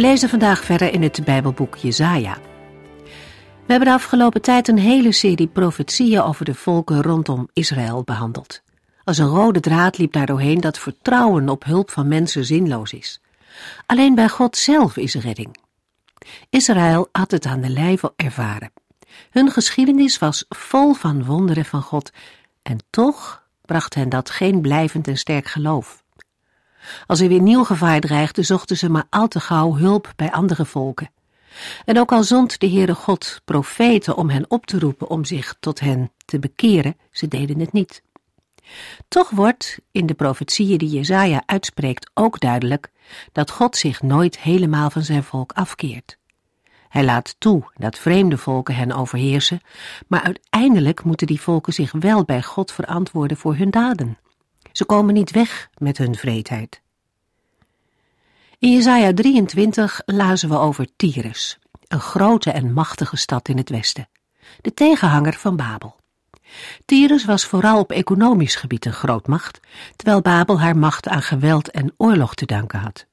We lezen vandaag verder in het Bijbelboek Jesaja. We hebben de afgelopen tijd een hele serie profetieën over de volken rondom Israël behandeld. Als een rode draad liep daar doorheen dat vertrouwen op hulp van mensen zinloos is. Alleen bij God zelf is redding. Israël had het aan de lijve ervaren. Hun geschiedenis was vol van wonderen van God en toch bracht hen dat geen blijvend en sterk geloof. Als er weer nieuw gevaar dreigde, zochten ze maar al te gauw hulp bij andere volken. En ook al zond de Heere God profeten om hen op te roepen om zich tot hen te bekeren, ze deden het niet. Toch wordt in de profetieën die Jezaja uitspreekt ook duidelijk dat God zich nooit helemaal van zijn volk afkeert. Hij laat toe dat vreemde volken hen overheersen, maar uiteindelijk moeten die volken zich wel bij God verantwoorden voor hun daden. Ze komen niet weg met hun vreedheid. In Jesaja 23 lazen we over Tyrus, een grote en machtige stad in het westen, de tegenhanger van Babel. Tyrus was vooral op economisch gebied een grootmacht, terwijl Babel haar macht aan geweld en oorlog te danken had.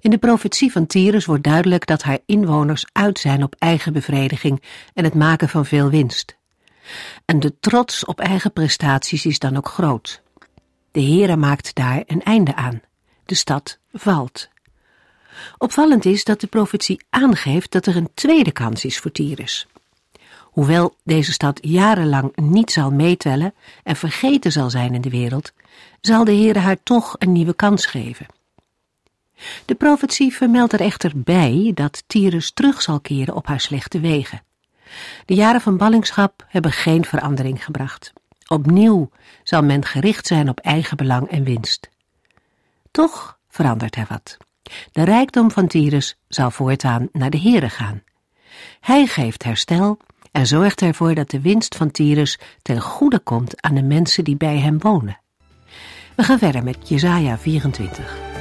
In de profetie van Tyrus wordt duidelijk dat haar inwoners uit zijn op eigen bevrediging en het maken van veel winst. En de trots op eigen prestaties is dan ook groot. De Heere maakt daar een einde aan. De stad valt. Opvallend is dat de profetie aangeeft dat er een tweede kans is voor Tyrus. Hoewel deze stad jarenlang niet zal meetellen en vergeten zal zijn in de wereld, zal de Heere haar toch een nieuwe kans geven. De profetie vermeldt er echter bij dat Tyrus terug zal keren op haar slechte wegen. De jaren van ballingschap hebben geen verandering gebracht. Opnieuw zal men gericht zijn op eigen belang en winst. Toch verandert er wat. De rijkdom van Tyrus zal voortaan naar de Here gaan. Hij geeft herstel en zorgt ervoor dat de winst van Tyrus ten goede komt aan de mensen die bij hem wonen. We gaan verder met Jesaja 24.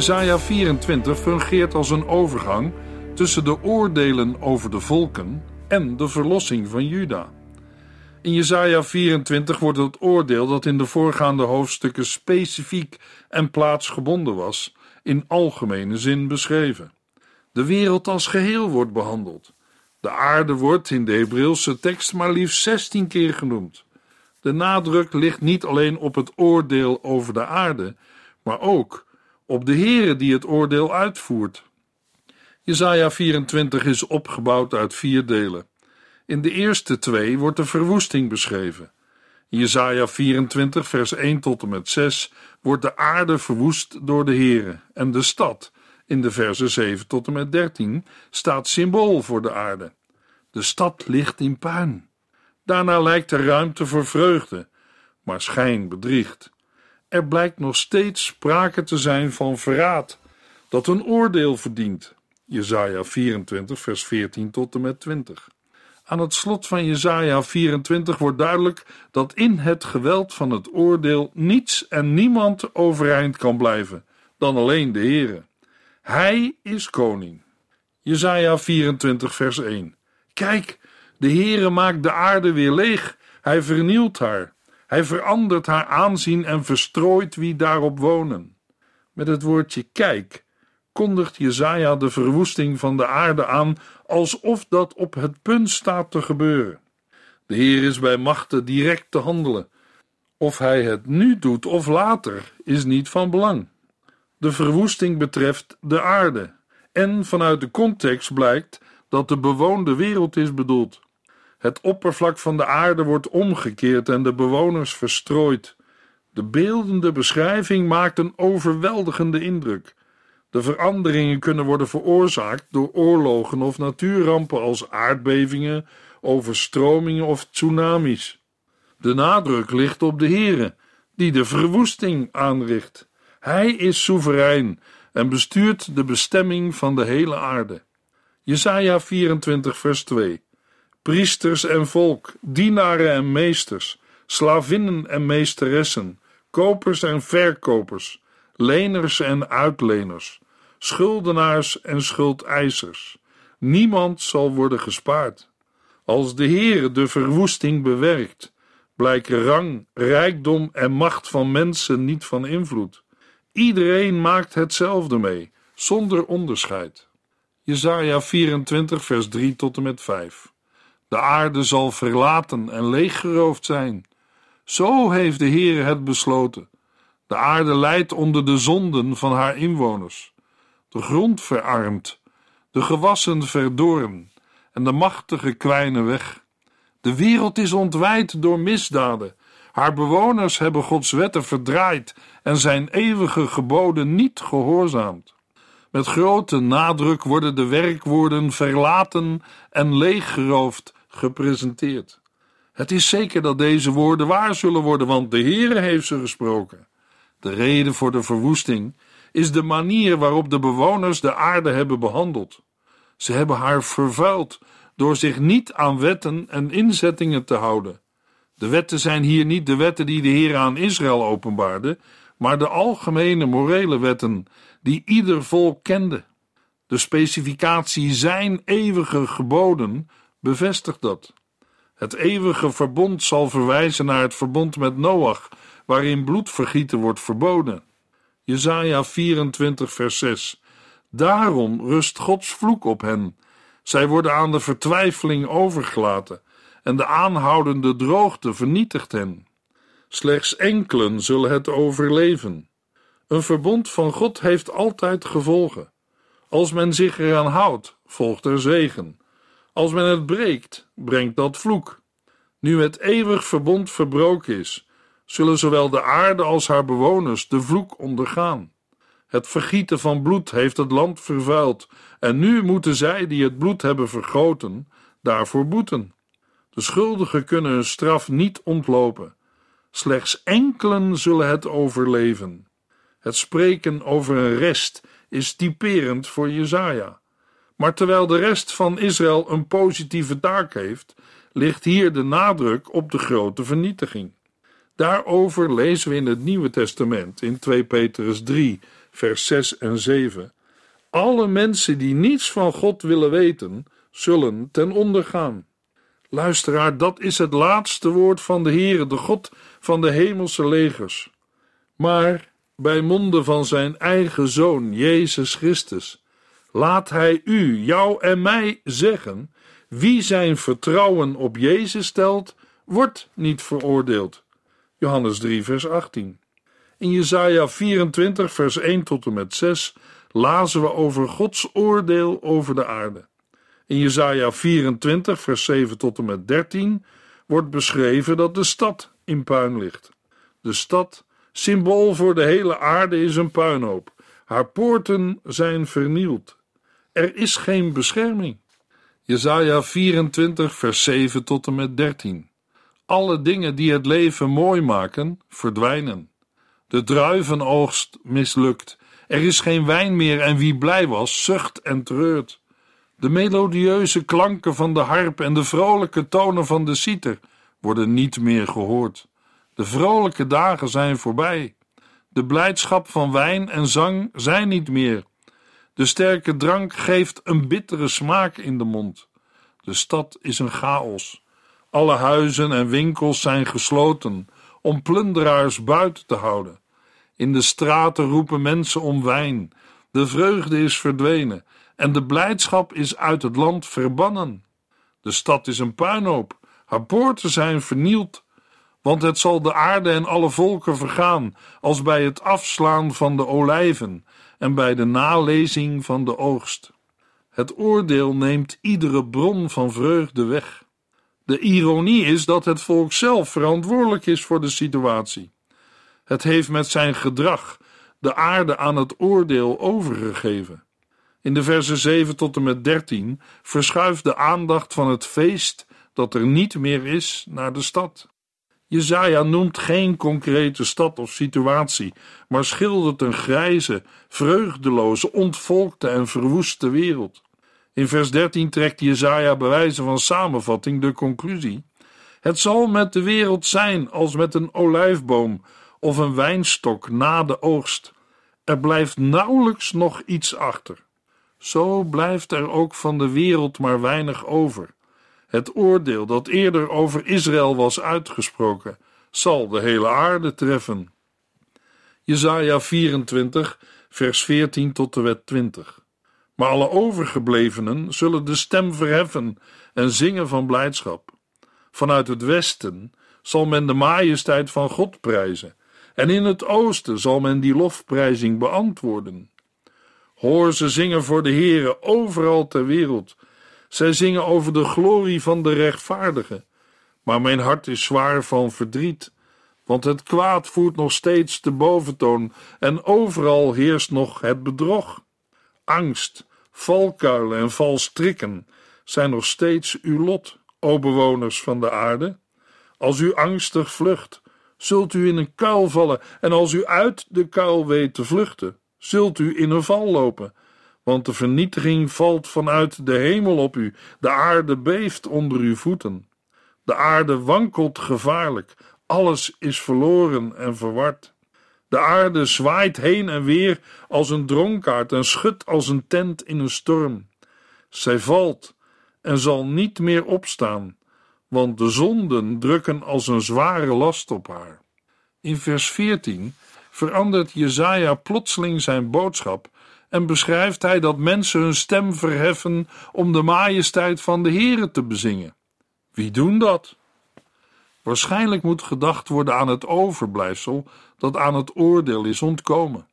Jesaja 24 fungeert als een overgang tussen de oordelen over de volken en de verlossing van Juda. In Jesaja 24 wordt het oordeel dat in de voorgaande hoofdstukken specifiek en plaatsgebonden was, in algemene zin beschreven. De wereld als geheel wordt behandeld. De aarde wordt in de Hebreeuwse tekst maar liefst 16 keer genoemd. De nadruk ligt niet alleen op het oordeel over de aarde, maar ook op de Heere die het oordeel uitvoert. Jesaja 24 is opgebouwd uit vier delen. In de eerste twee wordt de verwoesting beschreven. In Jesaja 24 vers 1 tot en met 6 wordt de aarde verwoest door de Heere en de stad in de versen 7 tot en met 13 staat symbool voor de aarde. De stad ligt in puin. Daarna lijkt er ruimte voor vreugde, maar schijn bedriegt er blijkt nog steeds sprake te zijn van verraad, dat een oordeel verdient. Jesaja 24, vers 14 tot en met 20. Aan het slot van Jesaja 24 wordt duidelijk dat in het geweld van het oordeel niets en niemand overeind kan blijven dan alleen de Heere. Hij is koning. Jesaja 24, vers 1. Kijk, de Heere maakt de aarde weer leeg. Hij vernielt haar. Hij verandert haar aanzien en verstrooit wie daarop wonen. Met het woordje kijk kondigt Jezaja de verwoesting van de aarde aan alsof dat op het punt staat te gebeuren. De Heer is bij machten direct te handelen. Of hij het nu doet of later is niet van belang. De verwoesting betreft de aarde, en vanuit de context blijkt dat de bewoonde wereld is bedoeld. Het oppervlak van de aarde wordt omgekeerd en de bewoners verstrooid. De beeldende beschrijving maakt een overweldigende indruk. De veranderingen kunnen worden veroorzaakt door oorlogen of natuurrampen als aardbevingen, overstromingen of tsunamis. De nadruk ligt op de Heere, die de verwoesting aanricht. Hij is soeverein en bestuurt de bestemming van de hele aarde. Jesaja 24 vers 2 Priesters en volk, dienaren en meesters, slavinnen en meesteressen, kopers en verkopers, leners en uitleners, schuldenaars en schuldeisers. Niemand zal worden gespaard. Als de Heere de verwoesting bewerkt, blijken rang, rijkdom en macht van mensen niet van invloed. Iedereen maakt hetzelfde mee, zonder onderscheid. Jesaja 24 vers 3 tot en met 5 De aarde zal verlaten en leeggeroofd zijn. Zo heeft de Heer het besloten. De aarde lijdt onder de zonden van haar inwoners. De grond verarmt, de gewassen verdorren en de machtige kwijnen weg. De wereld is ontwijd door misdaden. Haar bewoners hebben Gods wetten verdraaid en zijn eeuwige geboden niet gehoorzaamd. Met grote nadruk worden de werkwoorden verlaten en leeggeroofd gepresenteerd. Het is zeker dat deze woorden waar zullen worden, want de Heere heeft ze gesproken. De reden voor de verwoesting is de manier waarop de bewoners de aarde hebben behandeld. Ze hebben haar vervuild door zich niet aan wetten en inzettingen te houden. De wetten zijn hier niet de wetten die de Heer aan Israël openbaarde, maar de algemene morele wetten die ieder volk kende. De specificatie zijn eeuwige geboden bevestigt dat. Het eeuwige verbond zal verwijzen naar het verbond met Noach, waarin bloedvergieten wordt verboden. Jesaja 24 vers 6 Daarom rust Gods vloek op hen. Zij worden aan de vertwijfeling overgelaten en de aanhoudende droogte vernietigt hen. Slechts enkelen zullen het overleven. Een verbond van God heeft altijd gevolgen. Als men zich eraan houdt, volgt er zegen. Als men het breekt, brengt dat vloek. Nu het eeuwig verbond verbroken is, zullen zowel de aarde als haar bewoners de vloek ondergaan. Het vergieten van bloed heeft het land vervuild, en nu moeten zij die het bloed hebben vergoten, daarvoor boeten. De schuldigen kunnen hun straf niet ontlopen. Slechts enkelen zullen het overleven. Het spreken over een rest is typerend voor Jezaja. Maar terwijl de rest van Israël een positieve taak heeft, ligt hier de nadruk op de grote vernietiging. Daarover lezen we in het Nieuwe Testament in 2 Petrus 3, vers 6 en 7. Alle mensen die niets van God willen weten, zullen ten onder gaan. Luisteraar, dat is het laatste woord van de Heere, de God van de hemelse legers. Maar bij monden van zijn eigen zoon, Jezus Christus, laat hij u, jou en mij zeggen: wie zijn vertrouwen op Jezus stelt, wordt niet veroordeeld. Johannes 3, vers 18. In Jesaja 24, vers 1 tot en met 6 lazen we over Gods oordeel over de aarde. In Jesaja 24, vers 7 tot en met 13 wordt beschreven dat de stad in puin ligt. De stad, symbool voor de hele aarde, is een puinhoop. Haar poorten zijn vernield. Er is geen bescherming. Jesaja 24, vers 7 tot en met 13. Alle dingen die het leven mooi maken, verdwijnen. De druivenoogst mislukt. Er is geen wijn meer en wie blij was, zucht en treurt. De melodieuze klanken van de harp en de vrolijke tonen van de citer worden niet meer gehoord. De vrolijke dagen zijn voorbij. De blijdschap van wijn en zang zijn niet meer. De sterke drank geeft een bittere smaak in de mond. De stad is een chaos. Alle huizen en winkels zijn gesloten om plunderaars buiten te houden. In de straten roepen mensen om wijn. De vreugde is verdwenen en de blijdschap is uit het land verbannen. De stad is een puinhoop. Haar poorten zijn vernield, want het zal de aarde en alle volken vergaan, als bij het afslaan van de olijven en bij de nalezing van de oogst. Het oordeel neemt iedere bron van vreugde weg. De ironie is dat het volk zelf verantwoordelijk is voor de situatie. Het heeft met zijn gedrag de aarde aan het oordeel overgegeven. In de versen 7 tot en met 13 verschuift de aandacht van het feest dat er niet meer is naar de stad. Jezaja noemt geen concrete stad of situatie, maar schildert een grijze, vreugdeloze, ontvolkte en verwoeste wereld. In vers 13 trekt Jezaja bij wijze van samenvatting de conclusie: Het zal met de wereld zijn als met een olijfboom of een wijnstok na de oogst. Er blijft nauwelijks nog iets achter. Zo blijft er ook van de wereld maar weinig over. Het oordeel dat eerder over Israël was uitgesproken, zal de hele aarde treffen. Jesaja 24, vers 14 tot de wet 20. Maar alle overgeblevenen zullen de stem verheffen en zingen van blijdschap. Vanuit het westen zal men de majesteit van God prijzen, en in het oosten zal men die lofprijzing beantwoorden. Hoor ze zingen voor de Heere overal ter wereld. Zij zingen over de glorie van de rechtvaardige. Maar mijn hart is zwaar van verdriet, want het kwaad voert nog steeds de boventoon en overal heerst nog het bedrog. Angst, valkuilen en valstrikken zijn nog steeds uw lot, o bewoners van de aarde. Als u angstig vlucht, zult u in een kuil vallen, en als u uit de kuil weet te vluchten, zult u in een val lopen. Want de vernietiging valt vanuit de hemel op u, de aarde beeft onder uw voeten. De aarde wankelt gevaarlijk, alles is verloren en verward. De aarde zwaait heen en weer als een dronkaard en schudt als een tent in een storm. Zij valt en zal niet meer opstaan, want de zonden drukken als een zware last op haar. In vers 14 verandert Jezaja plotseling zijn boodschap en beschrijft hij dat mensen hun stem verheffen om de majesteit van de Here te bezingen. Wie doen dat? Waarschijnlijk moet gedacht worden aan het overblijfsel dat aan het oordeel is ontkomen.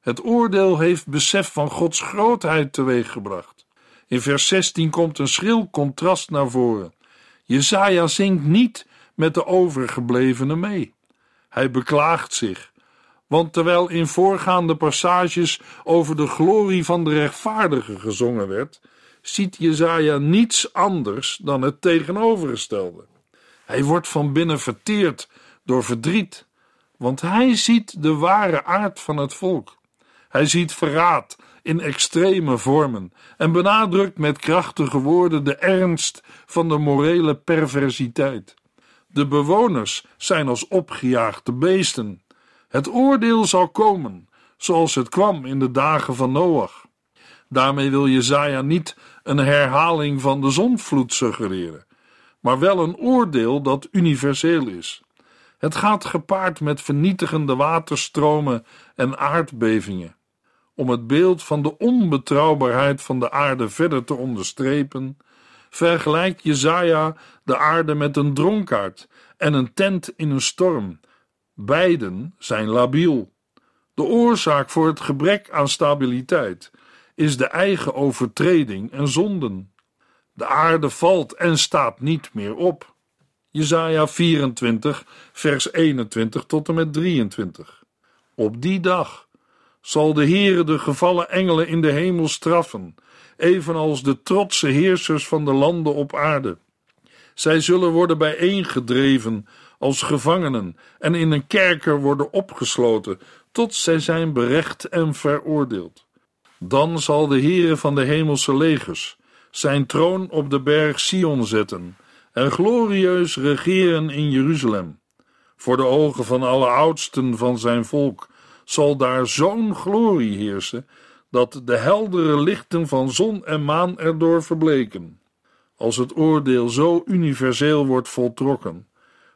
Het oordeel heeft besef van Gods grootheid teweeggebracht. In vers 16 komt een schril contrast naar voren. Jezaja zingt niet met de overgeblevenen mee. Hij beklaagt zich, want terwijl in voorgaande passages over de glorie van de rechtvaardige gezongen werd, ziet Jezaja niets anders dan het tegenovergestelde. Hij wordt van binnen verteerd door verdriet, want hij ziet de ware aard van het volk. Hij ziet verraad in extreme vormen en benadrukt met krachtige woorden de ernst van de morele perversiteit. De bewoners zijn als opgejaagde beesten. Het oordeel zal komen, zoals het kwam in de dagen van Noach. Daarmee wil Jezaja niet een herhaling van de zonvloed suggereren, maar wel een oordeel dat universeel is. Het gaat gepaard met vernietigende waterstromen en aardbevingen. Om het beeld van de onbetrouwbaarheid van de aarde verder te onderstrepen, vergelijkt Jezaja de aarde met een dronkaard en een tent in een storm. Beiden zijn labiel. De oorzaak voor het gebrek aan stabiliteit is de eigen overtreding en zonden. De aarde valt en staat niet meer op. Jesaja 24, vers 21 tot en met 23. Op die dag zal de Heere de gevallen engelen in de hemel straffen, evenals de trotse heersers van de landen op aarde. Zij zullen worden bijeengedreven als gevangenen en in een kerker worden opgesloten, tot zij zijn berecht en veroordeeld. Dan zal de Heere van de hemelse legers zijn troon op de berg Sion zetten en glorieus regeren in Jeruzalem. Voor de ogen van alle oudsten van zijn volk zal daar zo'n glorie heersen, dat de heldere lichten van zon en maan erdoor verbleken. Als het oordeel zo universeel wordt voltrokken,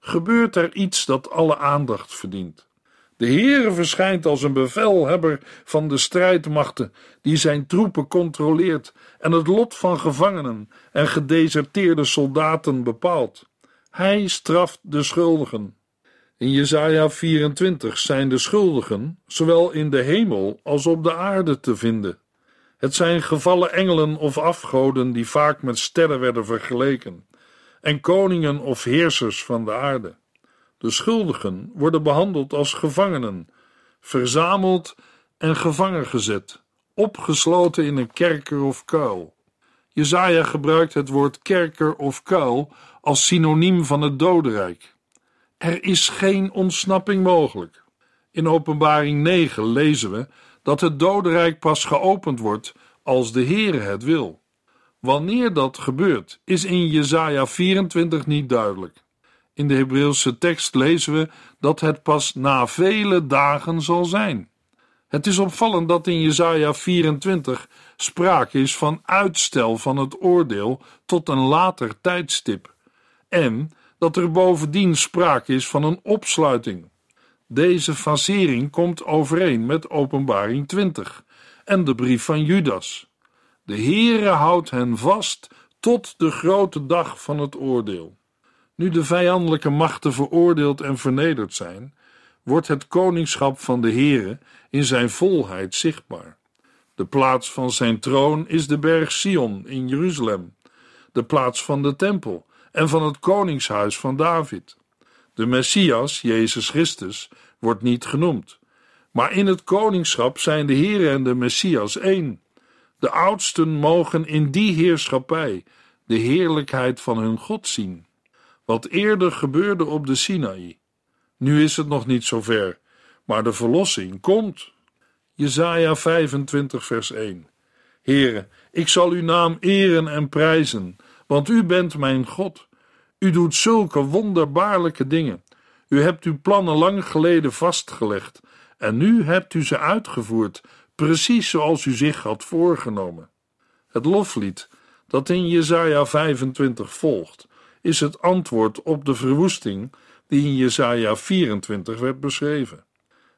gebeurt er iets dat alle aandacht verdient. De Heere verschijnt als een bevelhebber van de strijdmachten, die zijn troepen controleert en het lot van gevangenen en gedeserteerde soldaten bepaalt. Hij straft de schuldigen. In Jesaja 24 zijn de schuldigen zowel in de hemel als op de aarde te vinden. Het zijn gevallen engelen of afgoden die vaak met sterren werden vergeleken, en koningen of heersers van de aarde. De schuldigen worden behandeld als gevangenen, verzameld en gevangen gezet, opgesloten in een kerker of kuil. Jezaja gebruikt het woord kerker of kuil als synoniem van het dodenrijk. Er is geen ontsnapping mogelijk. In Openbaring 9 lezen we dat het dodenrijk pas geopend wordt als de Heere het wil. Wanneer dat gebeurt, is in Jesaja 24 niet duidelijk. In de Hebreeuwse tekst lezen we dat het pas na vele dagen zal zijn. Het is opvallend dat in Jesaja 24 sprake is van uitstel van het oordeel tot een later tijdstip en dat er bovendien sprake is van een opsluiting. Deze fasering komt overeen met Openbaring 20 en de brief van Judas. De Heere houdt hen vast tot de grote dag van het oordeel. Nu de vijandelijke machten veroordeeld en vernederd zijn, wordt het koningschap van de Heere in zijn volheid zichtbaar. De plaats van zijn troon is de berg Sion in Jeruzalem, de plaats van de tempel en van het koningshuis van David. De Messias, Jezus Christus, wordt niet genoemd. Maar in het koningschap zijn de Heere en de Messias één. De oudsten mogen in die heerschappij de heerlijkheid van hun God zien. Wat eerder gebeurde op de Sinaï. Nu is het nog niet zover, maar de verlossing komt. Jesaja 25 vers 1 Heere, ik zal uw naam eren en prijzen, want u bent mijn God. U doet zulke wonderbaarlijke dingen. U hebt uw plannen lang geleden vastgelegd en nu hebt u ze uitgevoerd, precies zoals u zich had voorgenomen. Het loflied dat in Jesaja 25 volgt, is het antwoord op de verwoesting die in Jesaja 24 werd beschreven.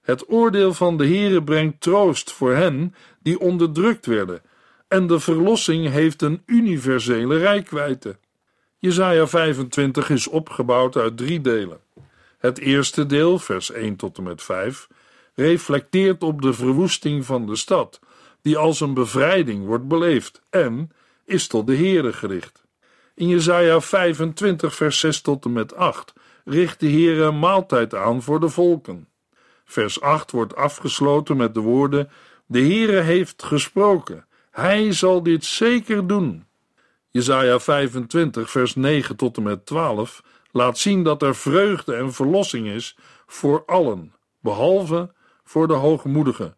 Het oordeel van de Heere brengt troost voor hen die onderdrukt werden, en de verlossing heeft een universele rijkwijde. Jesaja 25 is opgebouwd uit drie delen. Het eerste deel, vers 1 tot en met 5, reflecteert op de verwoesting van de stad, die als een bevrijding wordt beleefd en is tot de Heere gericht. In Jesaja 25, vers 6 tot en met 8 richt de Heere een maaltijd aan voor de volken. Vers 8 wordt afgesloten met de woorden: De Heere heeft gesproken. Hij zal dit zeker doen. Jesaja 25, vers 9 tot en met 12 laat zien dat er vreugde en verlossing is voor allen, behalve voor de hoogmoedigen.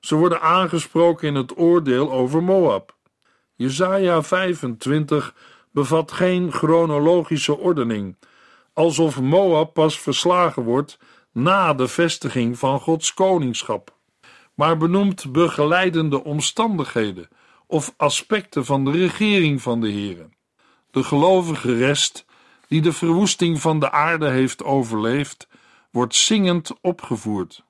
Ze worden aangesproken in het oordeel over Moab. Jesaja 25 bevat geen chronologische ordening, alsof Moab pas verslagen wordt na de vestiging van Gods koningschap, maar benoemt begeleidende omstandigheden of aspecten van de regering van de Heere. De gelovige rest, die de verwoesting van de aarde heeft overleefd, wordt zingend opgevoerd.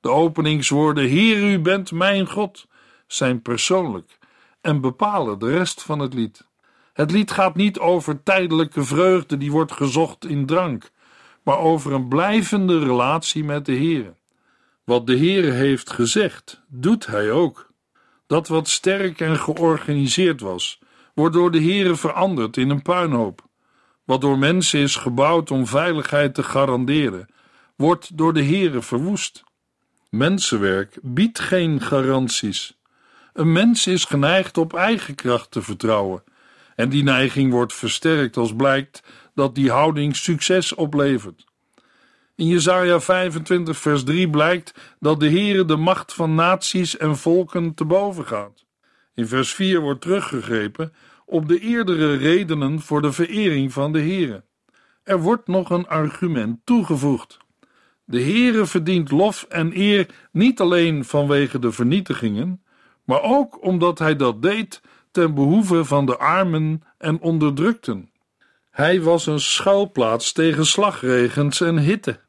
De openingswoorden Heer, u bent mijn God zijn persoonlijk en bepalen de rest van het lied. Het lied gaat niet over tijdelijke vreugde die wordt gezocht in drank, maar over een blijvende relatie met de Heer. Wat de Heer heeft gezegd, doet hij ook. Dat wat sterk en georganiseerd was, wordt door de Heere veranderd in een puinhoop. Wat door mensen is gebouwd om veiligheid te garanderen, wordt door de Heere verwoest. Mensenwerk biedt geen garanties. Een mens is geneigd op eigen kracht te vertrouwen, en die neiging wordt versterkt als blijkt dat die houding succes oplevert. In Jesaja 25 vers 3 blijkt dat de Heere de macht van naties en volken te boven gaat. In vers 4 wordt teruggegrepen op de eerdere redenen voor de verering van de Heere. Er wordt nog een argument toegevoegd. De Heere verdient lof en eer niet alleen vanwege de vernietigingen, maar ook omdat hij dat deed ten behoeve van de armen en onderdrukten. Hij was een schuilplaats tegen slagregens en hitte.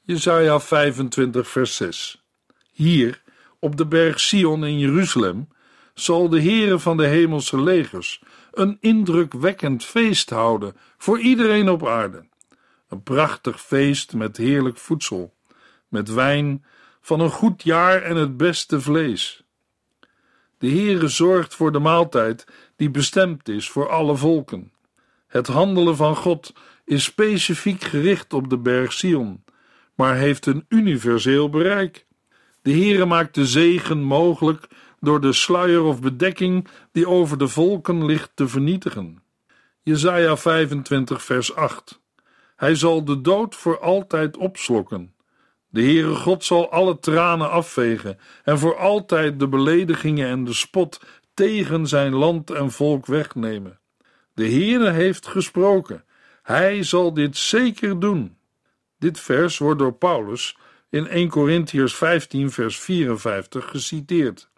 Jesaja 25 vers 6 Hier, op de berg Sion in Jeruzalem, zal de Heere van de hemelse legers een indrukwekkend feest houden voor iedereen op aarde. Een prachtig feest met heerlijk voedsel, met wijn van een goed jaar en het beste vlees. De Heere zorgt voor de maaltijd die bestemd is voor alle volken. Het handelen van God is specifiek gericht op de berg Sion, maar heeft een universeel bereik. De Heere maakt de zegen mogelijk door de sluier of bedekking die over de volken ligt te vernietigen. Jesaja 25 vers 8 Hij zal de dood voor altijd opslokken. De Heere God zal alle tranen afvegen en voor altijd de beledigingen en de spot tegen zijn land en volk wegnemen. De Heere heeft gesproken. Hij zal dit zeker doen. Dit vers wordt door Paulus in 1 Corinthiërs 15 vers 54 geciteerd.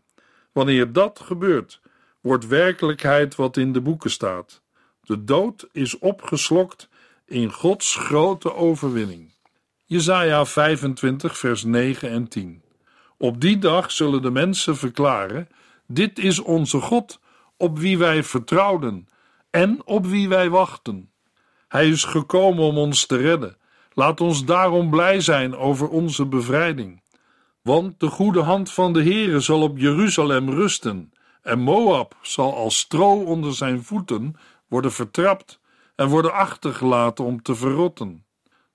Wanneer dat gebeurt, wordt werkelijkheid wat in de boeken staat. De dood is opgeslokt in Gods grote overwinning. Jesaja 25 vers 9 en 10 Op die dag zullen de mensen verklaren, dit is onze God, op wie wij vertrouwden en op wie wij wachten. Hij is gekomen om ons te redden. Laat ons daarom blij zijn over onze bevrijding. Want de goede hand van de Heere zal op Jeruzalem rusten, en Moab zal als stro onder zijn voeten worden vertrapt en worden achtergelaten om te verrotten.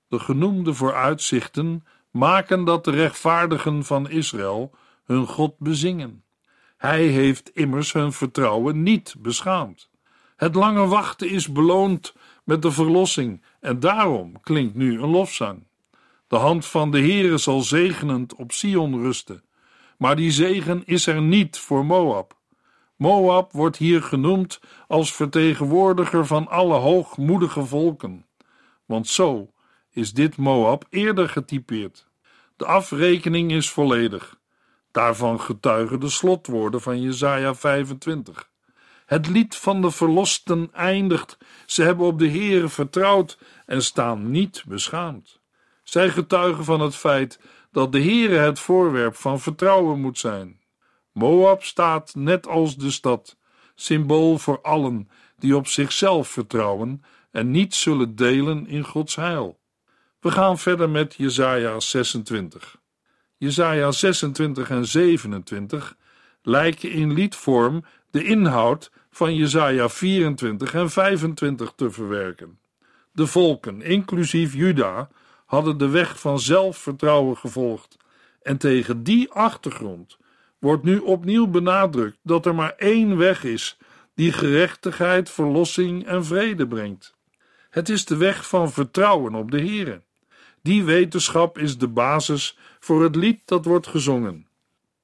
De genoemde vooruitzichten maken dat de rechtvaardigen van Israël hun God bezingen. Hij heeft immers hun vertrouwen niet beschaamd. Het lange wachten is beloond met de verlossing en daarom klinkt nu een lofzang. De hand van de Heere zal zegenend op Sion rusten, maar die zegen is er niet voor Moab. Moab wordt hier genoemd als vertegenwoordiger van alle hoogmoedige volken, want zo is dit Moab eerder getypeerd. De afrekening is volledig. Daarvan getuigen de slotwoorden van Jesaja 25. Het lied van de verlosten eindigt. Ze hebben op de Heere vertrouwd en staan niet beschaamd. Zij getuigen van het feit dat de Heere het voorwerp van vertrouwen moet zijn. Moab staat net als de stad, symbool voor allen die op zichzelf vertrouwen en niet zullen delen in Gods heil. We gaan verder met Jesaja 26. Jesaja 26 en 27 lijken in liedvorm de inhoud van Jesaja 24 en 25 te verwerken. De volken, inclusief Juda, hadden de weg van zelfvertrouwen gevolgd en tegen die achtergrond wordt nu opnieuw benadrukt dat er maar één weg is die gerechtigheid, verlossing en vrede brengt. Het is de weg van vertrouwen op de Here. Die wetenschap is de basis voor het lied dat wordt gezongen.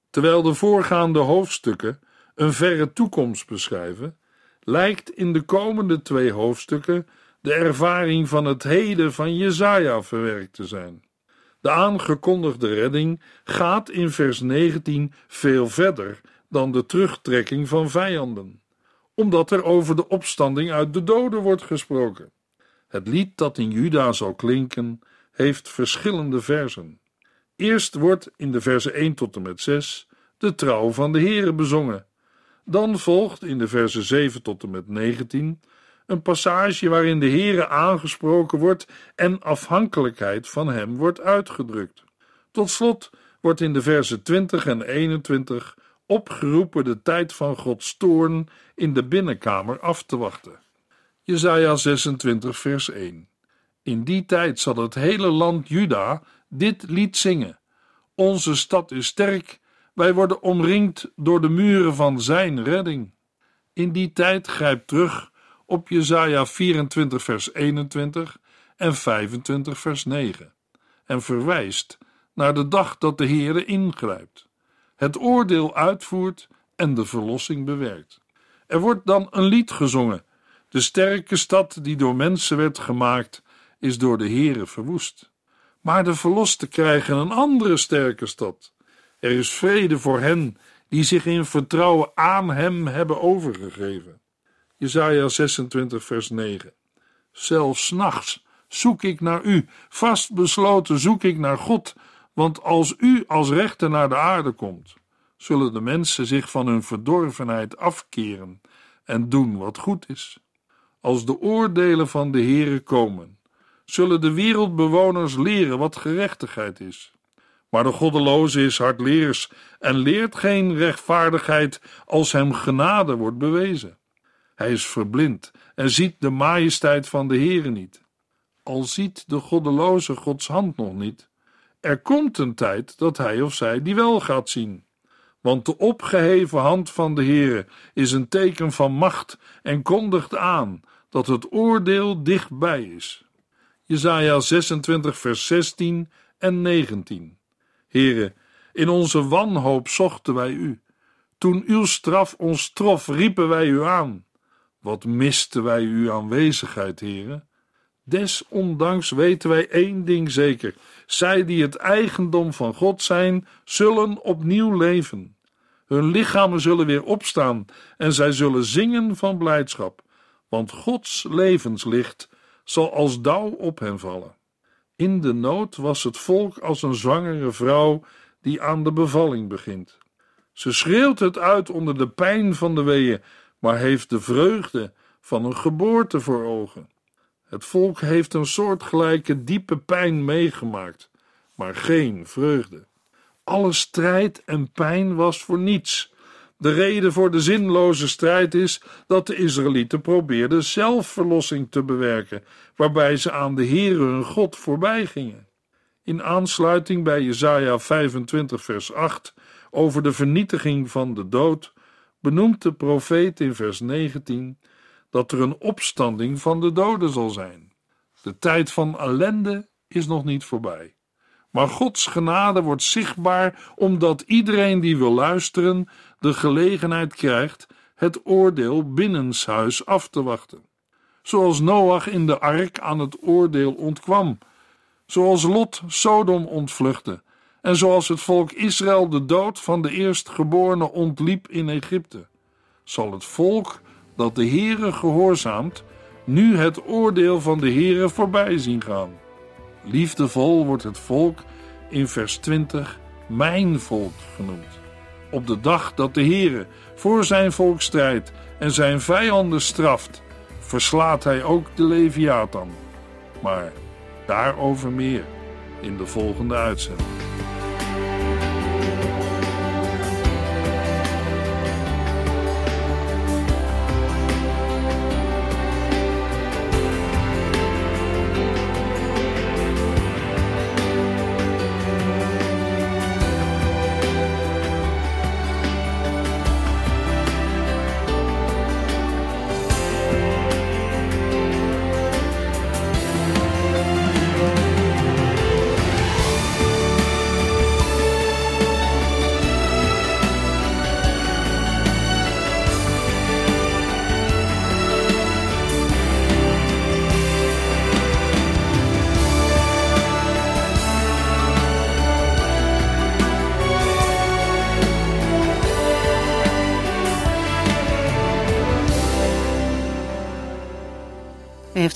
Terwijl de voorgaande hoofdstukken een verre toekomst beschrijven, lijkt in de komende twee hoofdstukken de ervaring van het heden van Jesaja verwerkt te zijn. De aangekondigde redding gaat in vers 19 veel verder dan de terugtrekking van vijanden, omdat er over de opstanding uit de doden wordt gesproken. Het lied dat in Juda zal klinken, heeft verschillende versen. Eerst wordt in de versen 1 tot en met 6 de trouw van de Heere bezongen. Dan volgt in de versen 7 tot en met 19 een passage waarin de Heere aangesproken wordt en afhankelijkheid van hem wordt uitgedrukt. Tot slot wordt in de versen 20 en 21 opgeroepen de tijd van Gods toorn in de binnenkamer af te wachten. Jesaja 26 vers 1 In die tijd zal het hele land Juda dit lied zingen. Onze stad is sterk, wij worden omringd door de muren van zijn redding. In die tijd grijpt terug op Jesaja 24 vers 21 en 25 vers 9 en verwijst naar de dag dat de Heere ingrijpt, het oordeel uitvoert en de verlossing bewerkt. Er wordt dan een lied gezongen. De sterke stad die door mensen werd gemaakt, is door de Heere verwoest. Maar de verlosten krijgen een andere sterke stad. Er is vrede voor hen die zich in vertrouwen aan hem hebben overgegeven. Jesaja 26 vers 9 Zelfs nachts zoek ik naar u, vastbesloten zoek ik naar God, want als u als rechter naar de aarde komt, zullen de mensen zich van hun verdorvenheid afkeren en doen wat goed is. Als de oordelen van de Heere komen, zullen de wereldbewoners leren wat gerechtigheid is. Maar de goddeloze is hardleers en leert geen rechtvaardigheid als hem genade wordt bewezen. Hij is verblind en ziet de majesteit van de Heere niet. Al ziet de goddeloze Gods hand nog niet, er komt een tijd dat hij of zij die wel gaat zien. Want de opgeheven hand van de Heere is een teken van macht en kondigt aan dat het oordeel dichtbij is. Jesaja 26 vers 16 en 19 Heere, in onze wanhoop zochten wij u. Toen uw straf ons trof, riepen wij u aan. Wat misten wij uw aanwezigheid, Heere? Desondanks weten wij één ding zeker: zij die het eigendom van God zijn, zullen opnieuw leven. Hun lichamen zullen weer opstaan en zij zullen zingen van blijdschap, want Gods levenslicht zal als dauw op hen vallen. In de nood was het volk als een zwangere vrouw die aan de bevalling begint. Ze schreeuwt het uit onder de pijn van de weeën, maar heeft de vreugde van een geboorte voor ogen. Het volk heeft een soortgelijke diepe pijn meegemaakt, maar geen vreugde. Alle strijd en pijn was voor niets. De reden voor de zinloze strijd is dat de Israëlieten probeerden zelfverlossing te bewerken, waarbij ze aan de Heere hun God voorbij gingen. In aansluiting bij Jesaja 25 vers 8 over de vernietiging van de dood benoemt de profeet in vers 19 dat er een opstanding van de doden zal zijn. De tijd van ellende is nog niet voorbij. Maar Gods genade wordt zichtbaar omdat iedereen die wil luisteren de gelegenheid krijgt het oordeel binnenshuis af te wachten. Zoals Noach in de ark aan het oordeel ontkwam, zoals Lot Sodom ontvluchtte en zoals het volk Israël de dood van de eerstgeborene ontliep in Egypte, zal het volk dat de Heere gehoorzaamt, nu het oordeel van de Heere voorbij zien gaan. Liefdevol wordt het volk in vers 20 mijn volk genoemd. Op de dag dat de Heere voor zijn volk strijdt en zijn vijanden straft, verslaat hij ook de Leviathan. Maar daarover meer in de volgende uitzending.